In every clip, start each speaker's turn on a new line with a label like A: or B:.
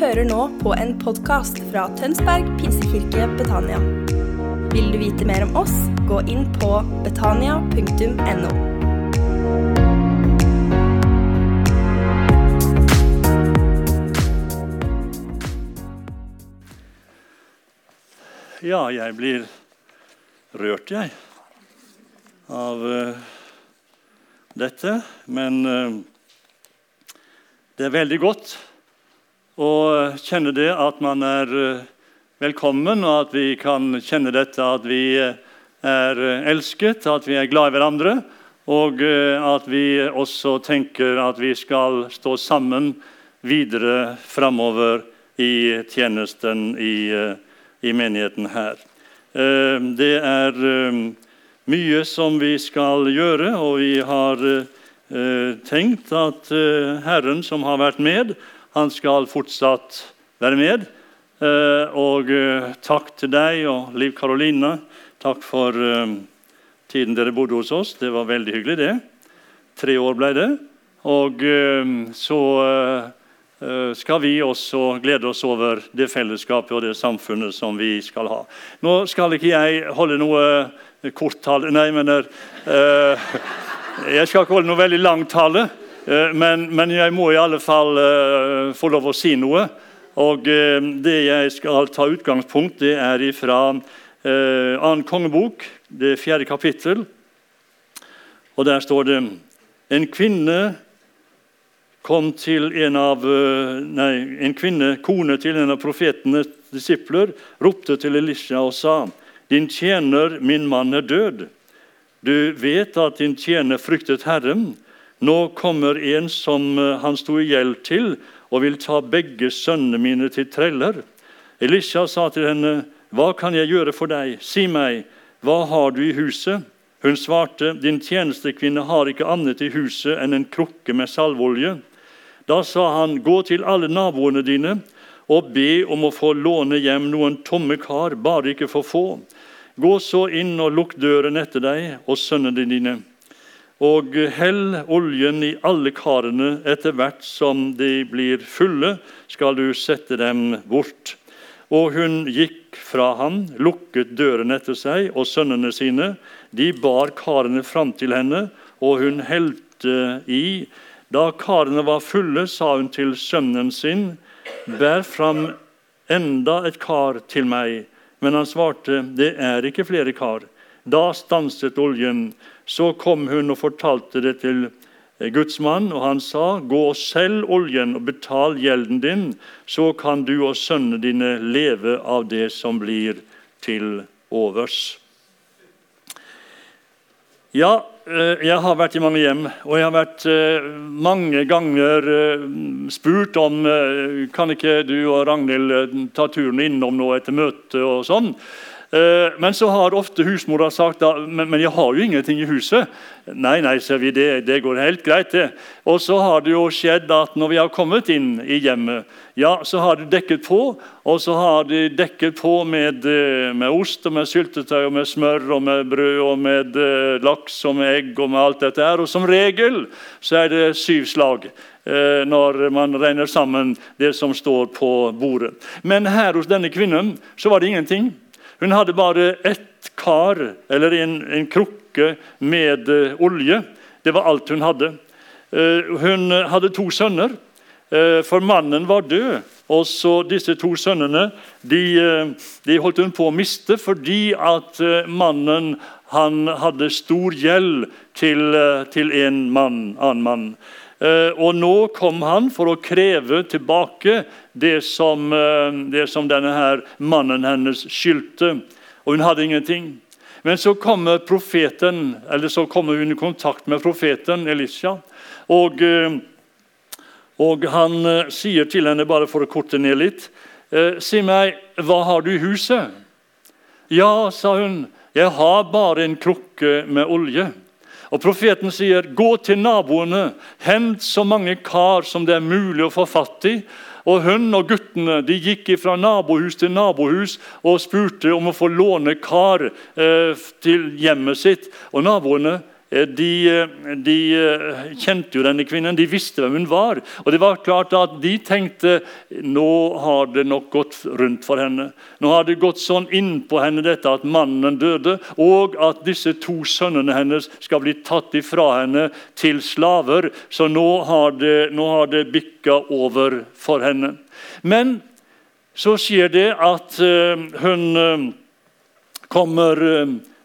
A: hører nå på en podkast fra Tønsberg pinsekirke Betania. Vil du vite mer om oss, gå inn på betania.no.
B: Ja, jeg blir rørt, jeg, av uh, dette. Men uh, det er veldig godt å kjenne det at man er eh, velkommen, og at vi kan kjenne dette at vi eh, er elsket, at vi er glad i hverandre, og eh, at vi også tenker at vi skal stå sammen videre framover i tjenesten i, i menigheten her. Det er mye som vi skal gjøre, og vi har tenkt at Herren som har vært med, han skal fortsatt være med. Eh, og eh, takk til deg og Liv Karoline. Takk for eh, tiden dere bodde hos oss. Det var veldig hyggelig, det. Tre år ble det. Og så skal vi også glede oss over det fellesskapet og det samfunnet som vi skal ha. Nå skal ikke jeg holde noe korttale Nei, mener Jeg skal ikke holde noe veldig langt tale, men, men jeg må i alle fall eh, få lov å si noe. Og eh, Det jeg skal ta utgangspunkt det er fra eh, annen kongebok, det fjerde kapittel. Og Der står det en kvinne kom til en av eh, Nei, en kvinne, kone til en av profetenes disipler, ropte til Elisha og sa:" Din tjener, min mann, er død. Du vet at din tjener fryktet Herren. Nå kommer en som eh, han sto i gjeld til, og vil ta begge sønnene mine til treller. Elisha sa til henne, Hva kan jeg gjøre for deg? Si meg, hva har du i huset? Hun svarte, Din tjenestekvinne har ikke annet i huset enn en krukke med salveolje. Da sa han, Gå til alle naboene dine og be om å få låne hjem noen tomme kar, bare ikke for få. Gå så inn og lukk døren etter deg og sønnene dine. Og hell oljen i alle karene etter hvert som de blir fulle, skal du sette dem bort. Og hun gikk fra ham, lukket døren etter seg og sønnene sine. De bar karene fram til henne, og hun helte i. Da karene var fulle, sa hun til sønnen sin, bær fram enda et kar til meg. Men han svarte, det er ikke flere kar. Da stanset oljen. Så kom hun og fortalte det til Guds mann, og han sa, gå og selg oljen og betal gjelden din, så kan du og sønnene dine leve av det som blir til overs. Ja, eh, jeg har vært i mange hjem, og jeg har vært eh, mange ganger eh, spurt om Kan ikke du og Ragnhild ta turen innom nå etter møtet og sånn. Eh, Men så har ofte husmora sagt da, men, jeg har jo ingenting i huset. Nei, nei, sier vi, det, det går helt greit, det. Og så har det jo skjedd at når vi har kommet inn i hjemmet, ja, så har de dekket på. Og så har de dekket på med, eh, med ost og med syltetøy og med smør og med brød og med eh, laks og med egg og med alt dette her. Og som regel så er det syv slag når man regner sammen det som står på bordet. Men her hos denne kvinnen så var det ingenting. Hun hadde bare ett kar, eller en, en krukke med eh, olje. Det var alt hun hadde. Eh, hun hadde to sønner, eh, for mannen var død. Og så Disse to sønnene de, de holdt hun på å miste fordi at mannen hadde stor gjeld til, til en mann, annen mann. Eh, Og nå kom han for å kreve tilbake det som, eh, det som denne her mannen hennes skyldte. Og hun hadde ingenting. Men så kommer profeten, så kommer hun i kontakt med profeten Elisha. Og, eh, og han sier til henne, bare for å korte ned litt Si meg, hva har du i huset? Ja, sa hun, jeg har bare en krukke med olje. Og Profeten sier, gå til naboene, hent så mange kar som det er mulig å få fatt i. Og Hun og guttene de gikk fra nabohus til nabohus og spurte om å få låne kar eh, til hjemmet sitt. Og Naboene de, eh, de, eh, kjente jo denne kvinnen, de visste hvem hun var. Og det var klart at De tenkte nå har det nok gått rundt for henne. Nå har det gått sånn innpå henne dette at mannen døde, og at disse to sønnene hennes skal bli tatt ifra henne til slaver. Så nå har det, nå det bikka over for henne. Men så skjer det at hun kommer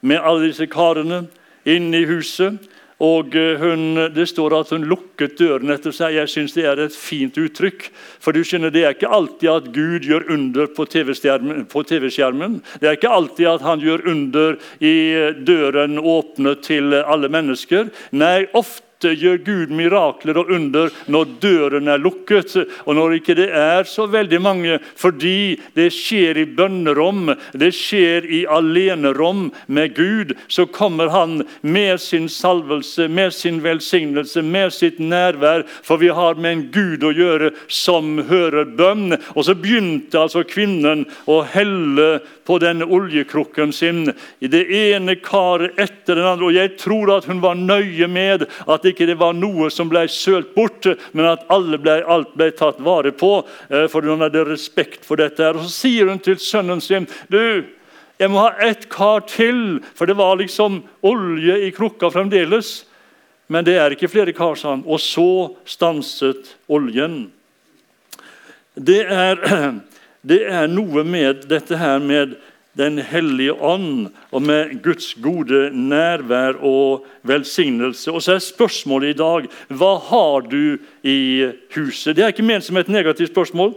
B: med alle disse karene inne i huset. Og eh, hun, Det står at hun lukket døren etter seg. Jeg syns det er et fint uttrykk. For du skjønner, Det er ikke alltid at Gud gjør under på TV-skjermen. TV det er ikke alltid at han gjør under i eh, døren åpnet til alle mennesker. Nei, ofte gjør Gud mirakler og under når døren er lukket. Og når ikke det er så veldig mange, fordi det skjer i bønnerom, det skjer i alenerom med Gud, så kommer han med sin salvelse, med sin velsignelse, med sitt nærvær. For vi har med en Gud å gjøre som hører bønn. Og så begynte altså kvinnen å helle på denne oljekrukken sin i det ene karet etter den andre. Og jeg tror at hun var nøye med at det ikke var noe som ble sølt bort, men at ble, alt ble tatt vare på. Eh, for hun hadde respekt for dette. Og Så sier hun til sønnen sin du, jeg må ha ett kar til, for det var liksom olje i krukka fremdeles. Men det er ikke flere kar, sa han. Og så stanset oljen. Det er, det er noe med dette her med den hellige ånd, og med Guds gode nærvær og velsignelse. Og så er spørsmålet i dag hva har du i huset? Det er ikke ment som et negativt spørsmål,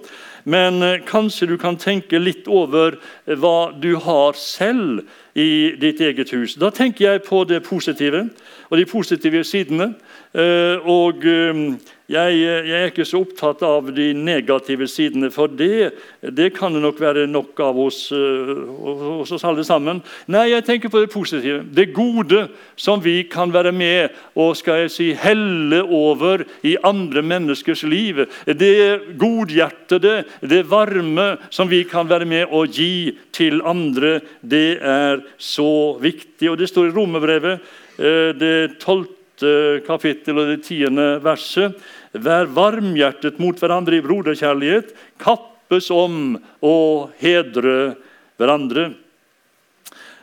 B: men eh, kanskje du kan tenke litt over hva du har selv i ditt eget hus. Da tenker jeg på det positive og de positive sidene. Eh, og eh, jeg, jeg, er ikke så opptatt av de negative sidene, for det, det kan det nok være nok av hos, eh, hos, oss alle sammen. Nei, jeg tenker på det positive. Det gode som vi kan være med og skal jeg si, helle over i andre menneskers liv. Det godhjertede, det varme som vi kan være med og gi til andre, det er så viktig. Og Det står i Romerbrevet, det tolvte kapittel og det tiende verset. Vær varmhjertet mot hverandre i broderkjærlighet. Kappes om å hedre hverandre.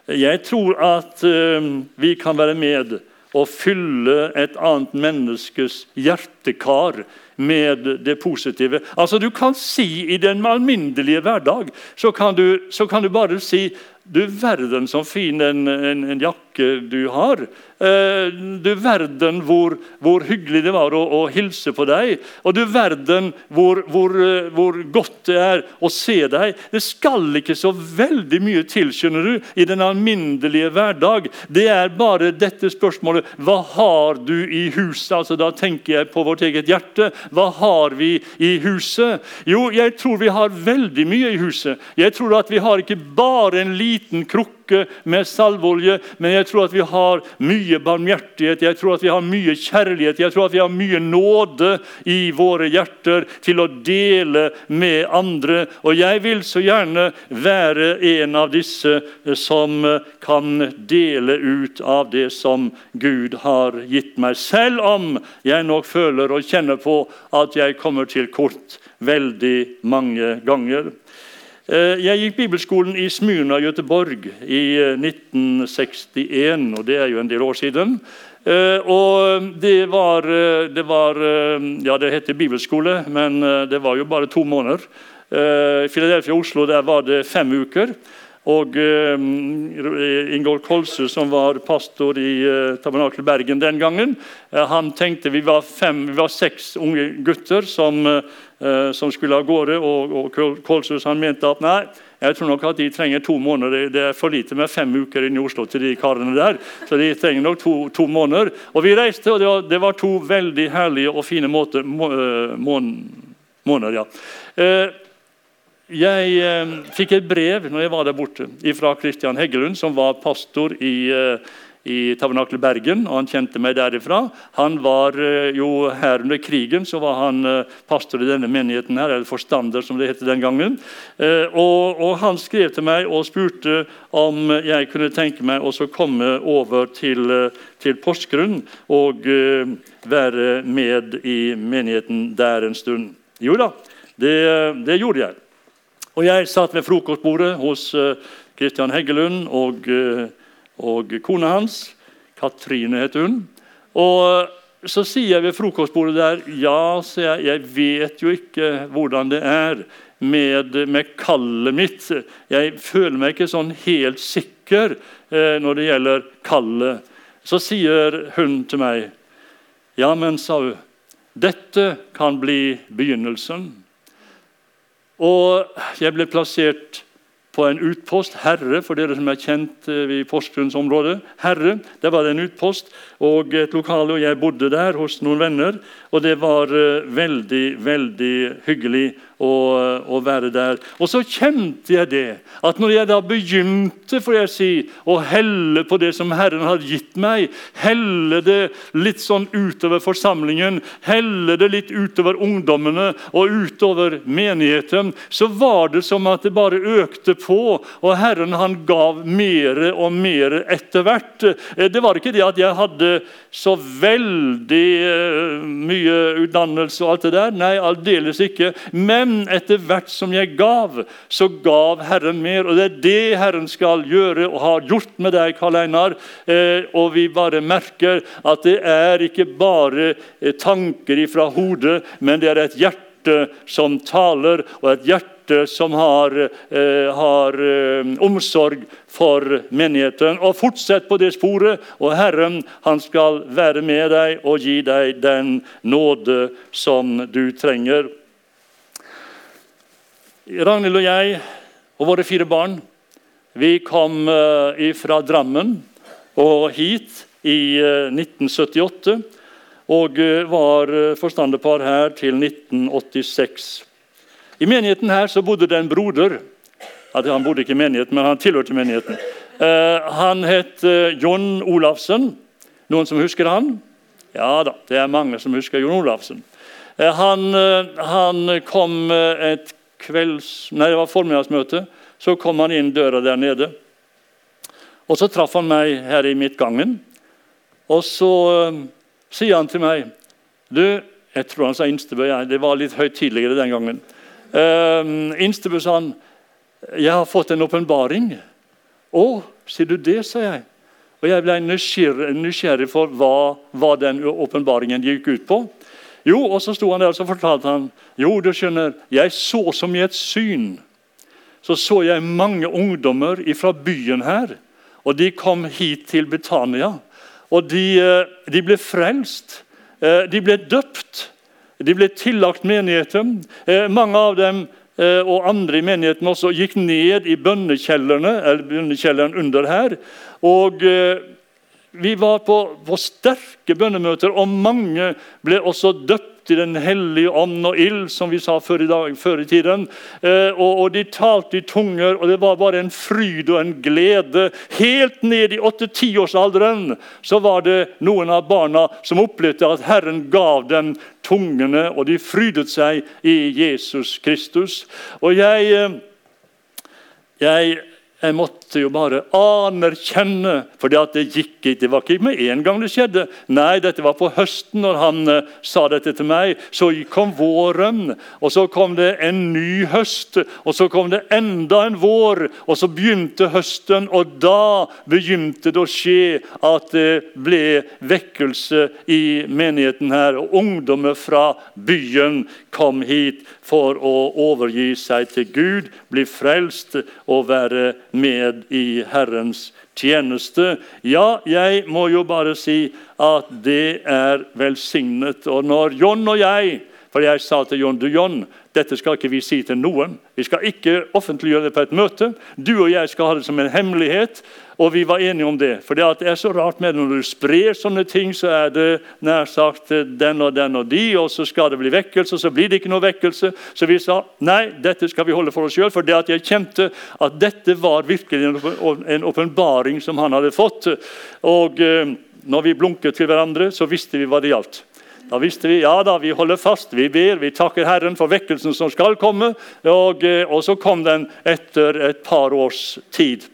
B: Jeg tror at uh, vi kan være med og fylle et annet menneskes hjertekar med det positive. Altså Du kan si i den alminnelige hverdag så kan du, så kan du bare si du verden så fin en, en, en, jakke du har. Eh, du verden hvor, hvor, hyggelig det var å, å, hilse på deg. Og du verden hvor, hvor, eh, hvor, godt det er å se deg. Det skal ikke så veldig mye til skjønner du, i den alminnelige hverdag. Det er bare dette spørsmålet Hva har du i huset? Altså, da tenker jeg på vårt eget hjerte. Hva har vi i huset? Jo, jeg tror vi har veldig mye i huset. Jeg tror at vi har ikke bare en liten liten krukke med salveolje, men jeg tror at vi har mye barmhjertighet, jeg tror at vi har mye kjærlighet, jeg tror at vi har mye nåde i våre hjerter til å dele med andre. Og jeg vil så gjerne være en av disse som kan dele ut av det som Gud har gitt meg, selv om jeg nok føler og kjenner på at jeg kommer til kort veldig mange ganger. Eh, jeg gikk bibelskolen i Smyrna, Göteborg, i 1961. Eh, og Det er jo en del år siden. Eh, og det var, det var Ja, det heter bibelskole, men det var jo bare to måneder. I Philadelphia Oslo der var det fem uker. Og eh, Ingolf Kolse, som var pastor i eh, Tabernakel Bergen den gangen, eh, han tenkte vi var, fem, vi var seks unge gutter som, eh, som skulle av gårde. Og, og Kolshus han mente at nei, jeg tror nok at de trenger to måneder. Det er for lite med fem uker inne i Oslo til de karene der. Så de trenger nok to, to måneder. Og vi reiste, og det var, det var, to veldig herlige og fine måter, må, måneder. ja. Jeg eh, fikk et brev når jeg var der borte, fra Kristian Heggelund, som var pastor i, eh, i Tabernakel Bergen, og han kjente meg derifra. Han var eh, jo Her under krigen så var han eh, pastor i denne menigheten, her, eller forstander, som det het den gangen. Eh, og, og, Han skrev til meg og spurte om jeg kunne tenke meg å komme over til, til Porsgrunn og være med i menigheten der en stund. Jo da, det, det gjorde jeg. Og jeg satt ved frokostbordet hos Kristian Heggelund og og kona hans. Katrine het hun. Og så sier jeg ved frokostbordet der ja, sier jeg, jeg vet jo ikke hvordan det er med, med kallet mitt. Jeg føler meg ikke sånn helt sikker eh, når det gjelder kallet. Så sier hun til meg Ja, men, sa hun, dette kan bli begynnelsen. Og jeg ble plassert på en utpost. Herre, for dere som er kjent eh, i Porsgrunnsområdet. Herre, der var det en utpost og et lokale, og jeg bodde der hos noen venner. Og det var uh, veldig, veldig hyggelig å, å, være der. Og så kjente jeg det, at når jeg da begynte får jeg si, å helle på det som Herren hadde gitt meg, helle det litt sånn utover forsamlingen, helle det litt utover ungdommene og utover menigheten, så var det som at det bare økte på, og Herren han gav mer og mer etter hvert. Eh, det var ikke det at jeg hadde så veldig uh, mye utdannelse og alt det der, nei, aldeles ikke. men men etter hvert som jeg gav, så gav Herren mer. Og det er det Herren skal gjøre og har gjort med deg, Karl Einar. Eh, og vi bare merker at det er ikke bare eh, tanker ifra hodet, men det er et hjerte som taler, og et hjerte som har, eh, har eh, omsorg for menigheten. Og Fortsett på det sporet, og Herren han skal være med deg og gi deg den nåde som du trenger. Ragnhild og jeg og våre fire barn vi kom uh, fra Drammen og hit i uh, eh, 1978. Og uh, var forstanderpar her til 1986. I menigheten her så bodde det en broder. Han bodde ikke i menigheten, men han tilhørte menigheten. han het John Olafsen. Noen som husker han? Ja da, det er mange som husker John Olafsen. Han, han kom et kvelds, nei, det var formiddagsmøte. Så kom han inn døra der nede. Og Så traff han meg her i midtgangen. Og så uh, sier han til meg Du, jeg tror han sa Instebø. Ja, det var litt høyt tidligere den gangen. Uh, Instebø sa han, 'Jeg har fått en åpenbaring.' 'Å, sier du det?' sa jeg. Og Jeg ble nysgjerrig, nysgjerrig for hva, hva den åpenbaringen gikk ut på. Jo, og så sto han der og så fortalte han, jo, du skjønner, jeg så som i et syn. Så så jeg mange ungdommer fra byen her. Og de kom hit til Betania. Og de, eh, de ble frelst. Eh, de ble døpt. De ble tillagt menigheten. Eh, mange av dem og andre i menigheten også gikk ned i bønnekjelleren under her. Og vi var på, på sterke bønnemøter, og mange ble også døpt i Den hellige ånd og ild, som vi sa før i, dag, før i tiden. Eh, og, og, De talte i tunger, og det var bare en fryd og en glede. Helt ned i 8-10-årsalderen så var det noen av barna som opplevde at Herren gav dem tungene, og de frydet seg i Jesus Kristus. Og jeg, eh, jeg jeg måtte jo bare anerkjenne, for det gikk ikke. Det var ikke med en gang det skjedde. Nei, dette var på høsten når han uh, sa dette til meg. Så kom våren, og så kom det en ny høst. Og så kom det enda en vår, og så begynte høsten. Og da begynte det å skje at det ble vekkelse i menigheten her. Og ungdommer fra byen kom hit for å overgi seg til Gud, bli frelst og være med i Herrens tjeneste. Ja, jeg må jo bare si at det er velsignet. Og når John og jeg For jeg sa til John du John, dette skal ikke vi si til noen. Vi skal ikke offentliggjøre det på et møte. Du og jeg skal ha det som en hemmelighet. Og vi var enige om det. For det er så rart med når du sprer sånne ting, så er det nær sagt den og den og de, og så skal det bli vekkelse, og så blir det ikke noe vekkelse. Så vi sa nei, dette skal vi holde for oss sjøl, for det at jeg kjente at dette var virkelig en åpenbaring som han hadde fått. Og eh, når vi blunket til hverandre, så visste vi hva det gjaldt. Da visste vi ja da, vi holder fast, vi ber, vi takker Herren for vekkelsen som skal komme. Og, eh, og så kom den etter et par års tid.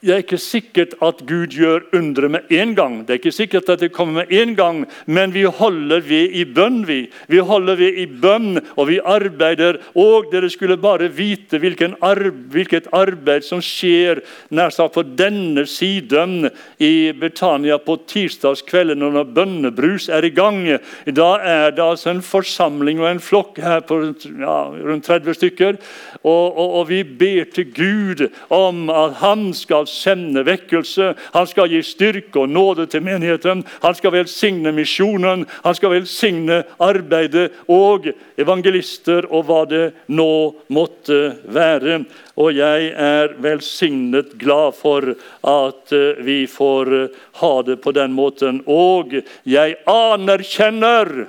B: Det er ikke sikkert at Gud gjør undre med en gang, Det er ikke sikkert at det kommer med en gang, men vi holder ved i bønn. Vi Vi holder ved i bønn, og vi arbeider. Og dere skulle bare vite arbe hvilket arbeid som skjer nær sagt på denne siden i Betania på tirsdagskvelden når bønnebrus er i gang. Da er det altså en forsamling og en flokk her på ja, rundt 30 stykker. Og, og, og vi ber til Gud om at han skal sende vekkelse. Han skal gi styrke og nåde til menigheten. Han skal velsigne misjonen, han skal velsigne arbeidet og evangelister og hva det nå måtte være. Og jeg er velsignet glad for at eh, vi får eh, ha det på den måten. Og jeg anerkjenner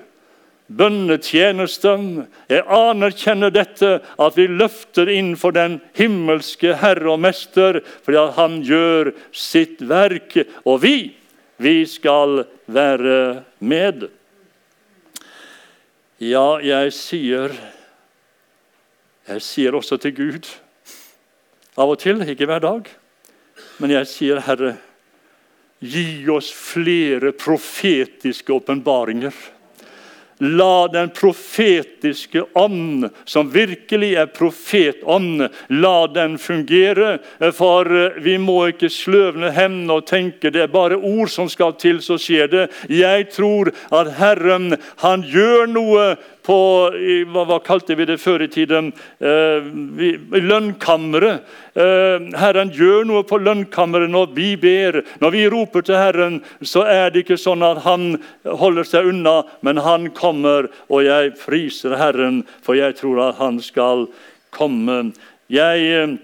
B: bønnetjenesten. Jeg anerkjenner dette, at vi løfter inn for den himmelske Herre og Mester, fordi han gjør sitt verk. Og vi, vi skal være med. Ja, jeg sier Jeg sier også til Gud av og til, ikke hver dag, men jeg sier, Herre, gi oss flere profetiske åpenbaringer La den profetiske ånd, som virkelig er profetånd, la den fungere. For vi må ikke sløvne hendene og tenke det er bare ord som skal til, så skjer det. Jeg tror at Herren han gjør noe på hva, hva, kalte vi det før i tiden? Eh, lønnkammeret. Eh, Herren gjør noe på lønnkammeret når vi ber. Når vi roper til Herren, så er det ikke sånn at han holder seg unna, men han kommer, og jeg priser Herren, for jeg tror at han skal komme. Jeg eh,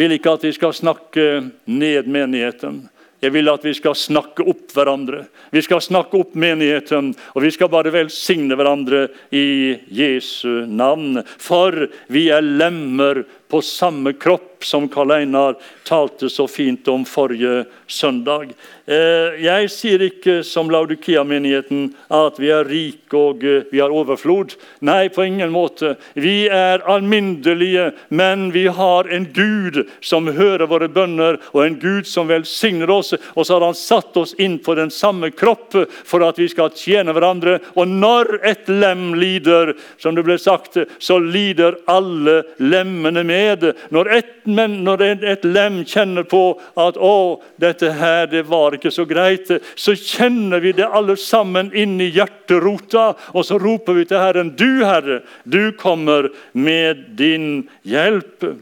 B: vil ikke at vi skal snakke ned menigheten. Jeg vil at vi skal snakke opp hverandre. Vi skal snakke opp menigheten, og vi skal bare velsigne hverandre i Jesu navn. For vi er lemmer på samme kropp, som Karl Einar talte så fint om forrige søndag. Eh, jeg sier ikke som Laudikea-menigheten at vi er rike og eh, vi har overflod. Nei, på ingen måte. Vi er alminnelige, men vi har en Gud som hører våre bønner, og en Gud som velsigner oss. Og så har han satt oss inn på den samme kropp for at vi skal tjene hverandre. Og når et lem lider, som det ble sagt, så lider alle lemmene med glede. Når et, når et lem kjenner på at 'Å, dette her, det var ikke så greit', så kjenner vi det alle sammen inn i hjerterota, og så roper vi til Herren 'Du, Herre, du kommer med din hjelp'.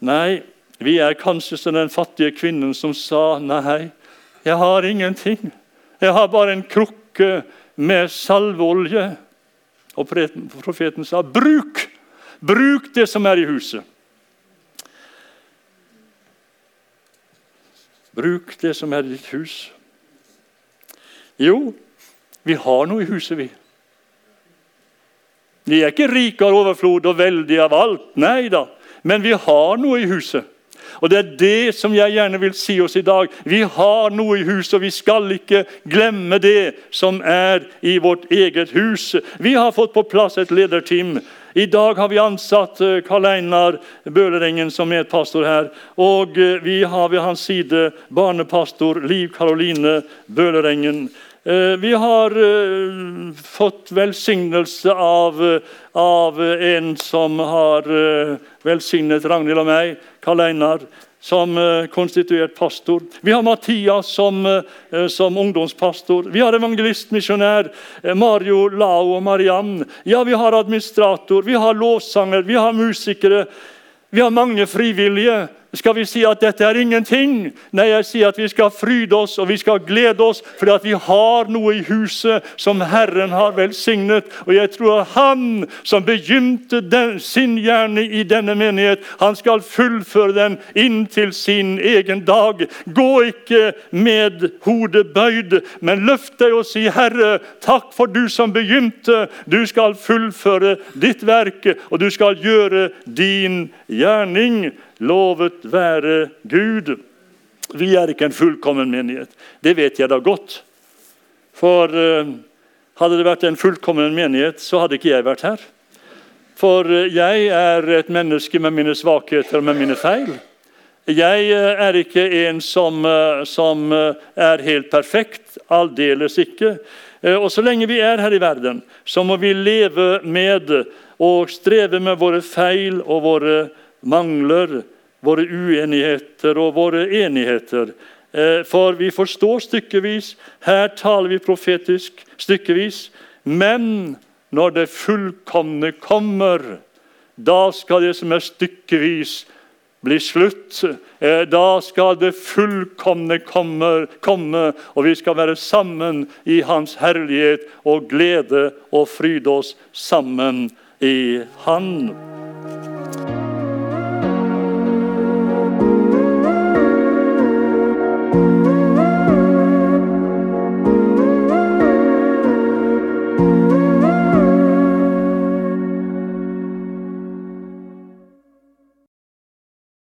B: Nei, vi er kanskje som den fattige kvinnen som sa 'Nei, jeg har ingenting. Jeg har bare en krukke med salveolje'. Og profeten sa, 'Bruk! Bruk det som er i huset.' Bruk det som er ditt hus. Jo, vi har noe i huset, vi. Vi er ikke rike av overflod og veldige av alt, nei da. Men vi har noe i huset. Og Det er det som jeg gjerne vil si oss i dag. Vi har noe i huset, og vi skal ikke glemme det som er i vårt eget hus. Vi har fått på plass et lederteam i dag har vi ansatt eh, Karl Einar Bølerengen som medpastor her. Og eh, vi har ved hans side barnepastor Liv Karoline Bølerengen. Eh, vi har fått velsignelse av, av en som har velsignet Ragnhild og meg, Karl Einar som eh, konstituert pastor. Vi har Mathias som, eh, som ungdomspastor. Vi har evangelistmisjonær eh, Mario Lao og Mariann. Ja, vi har administrator, vi har lovsanger, vi har musikere. Vi har mange frivillige. Skal vi si at dette er ingenting. Nei, jeg sier at vi skal fryde oss og vi skal glede oss fordi at vi har noe i huset som Herren har velsignet. Og jeg tror Han som begynte den, sin hjerne i denne menighet, han skal fullføre den inn til sin egen dag. Gå ikke med hodet bøyd, men løft deg og si, 'Herre, takk for du som begynte.' Du skal fullføre ditt verk, og du skal gjøre din gjerning. Lovet være Gud. Vi er ikke en fullkommen menighet. Det vet jeg da godt. For uh, hadde det vært en fullkommen menighet, så hadde ikke jeg vært her. For uh, jeg er et menneske med mine svakheter og med mine feil. Jeg uh, er ikke en som, som er helt perfekt. Aldeles ikke. Og så lenge vi er her i verden, så må vi leve med og streve med våre feil og våre mangler våre uenigheter og våre enigheter. Eh, for vi forstår stykkevis, her taler vi profetisk stykkevis. Men når det fullkomne kommer, da skal det som er stykkevis, bli slutt. Eh, da skal det fullkomne komme, komme, og vi skal være sammen i Hans herlighet og glede og fryde oss sammen i Han.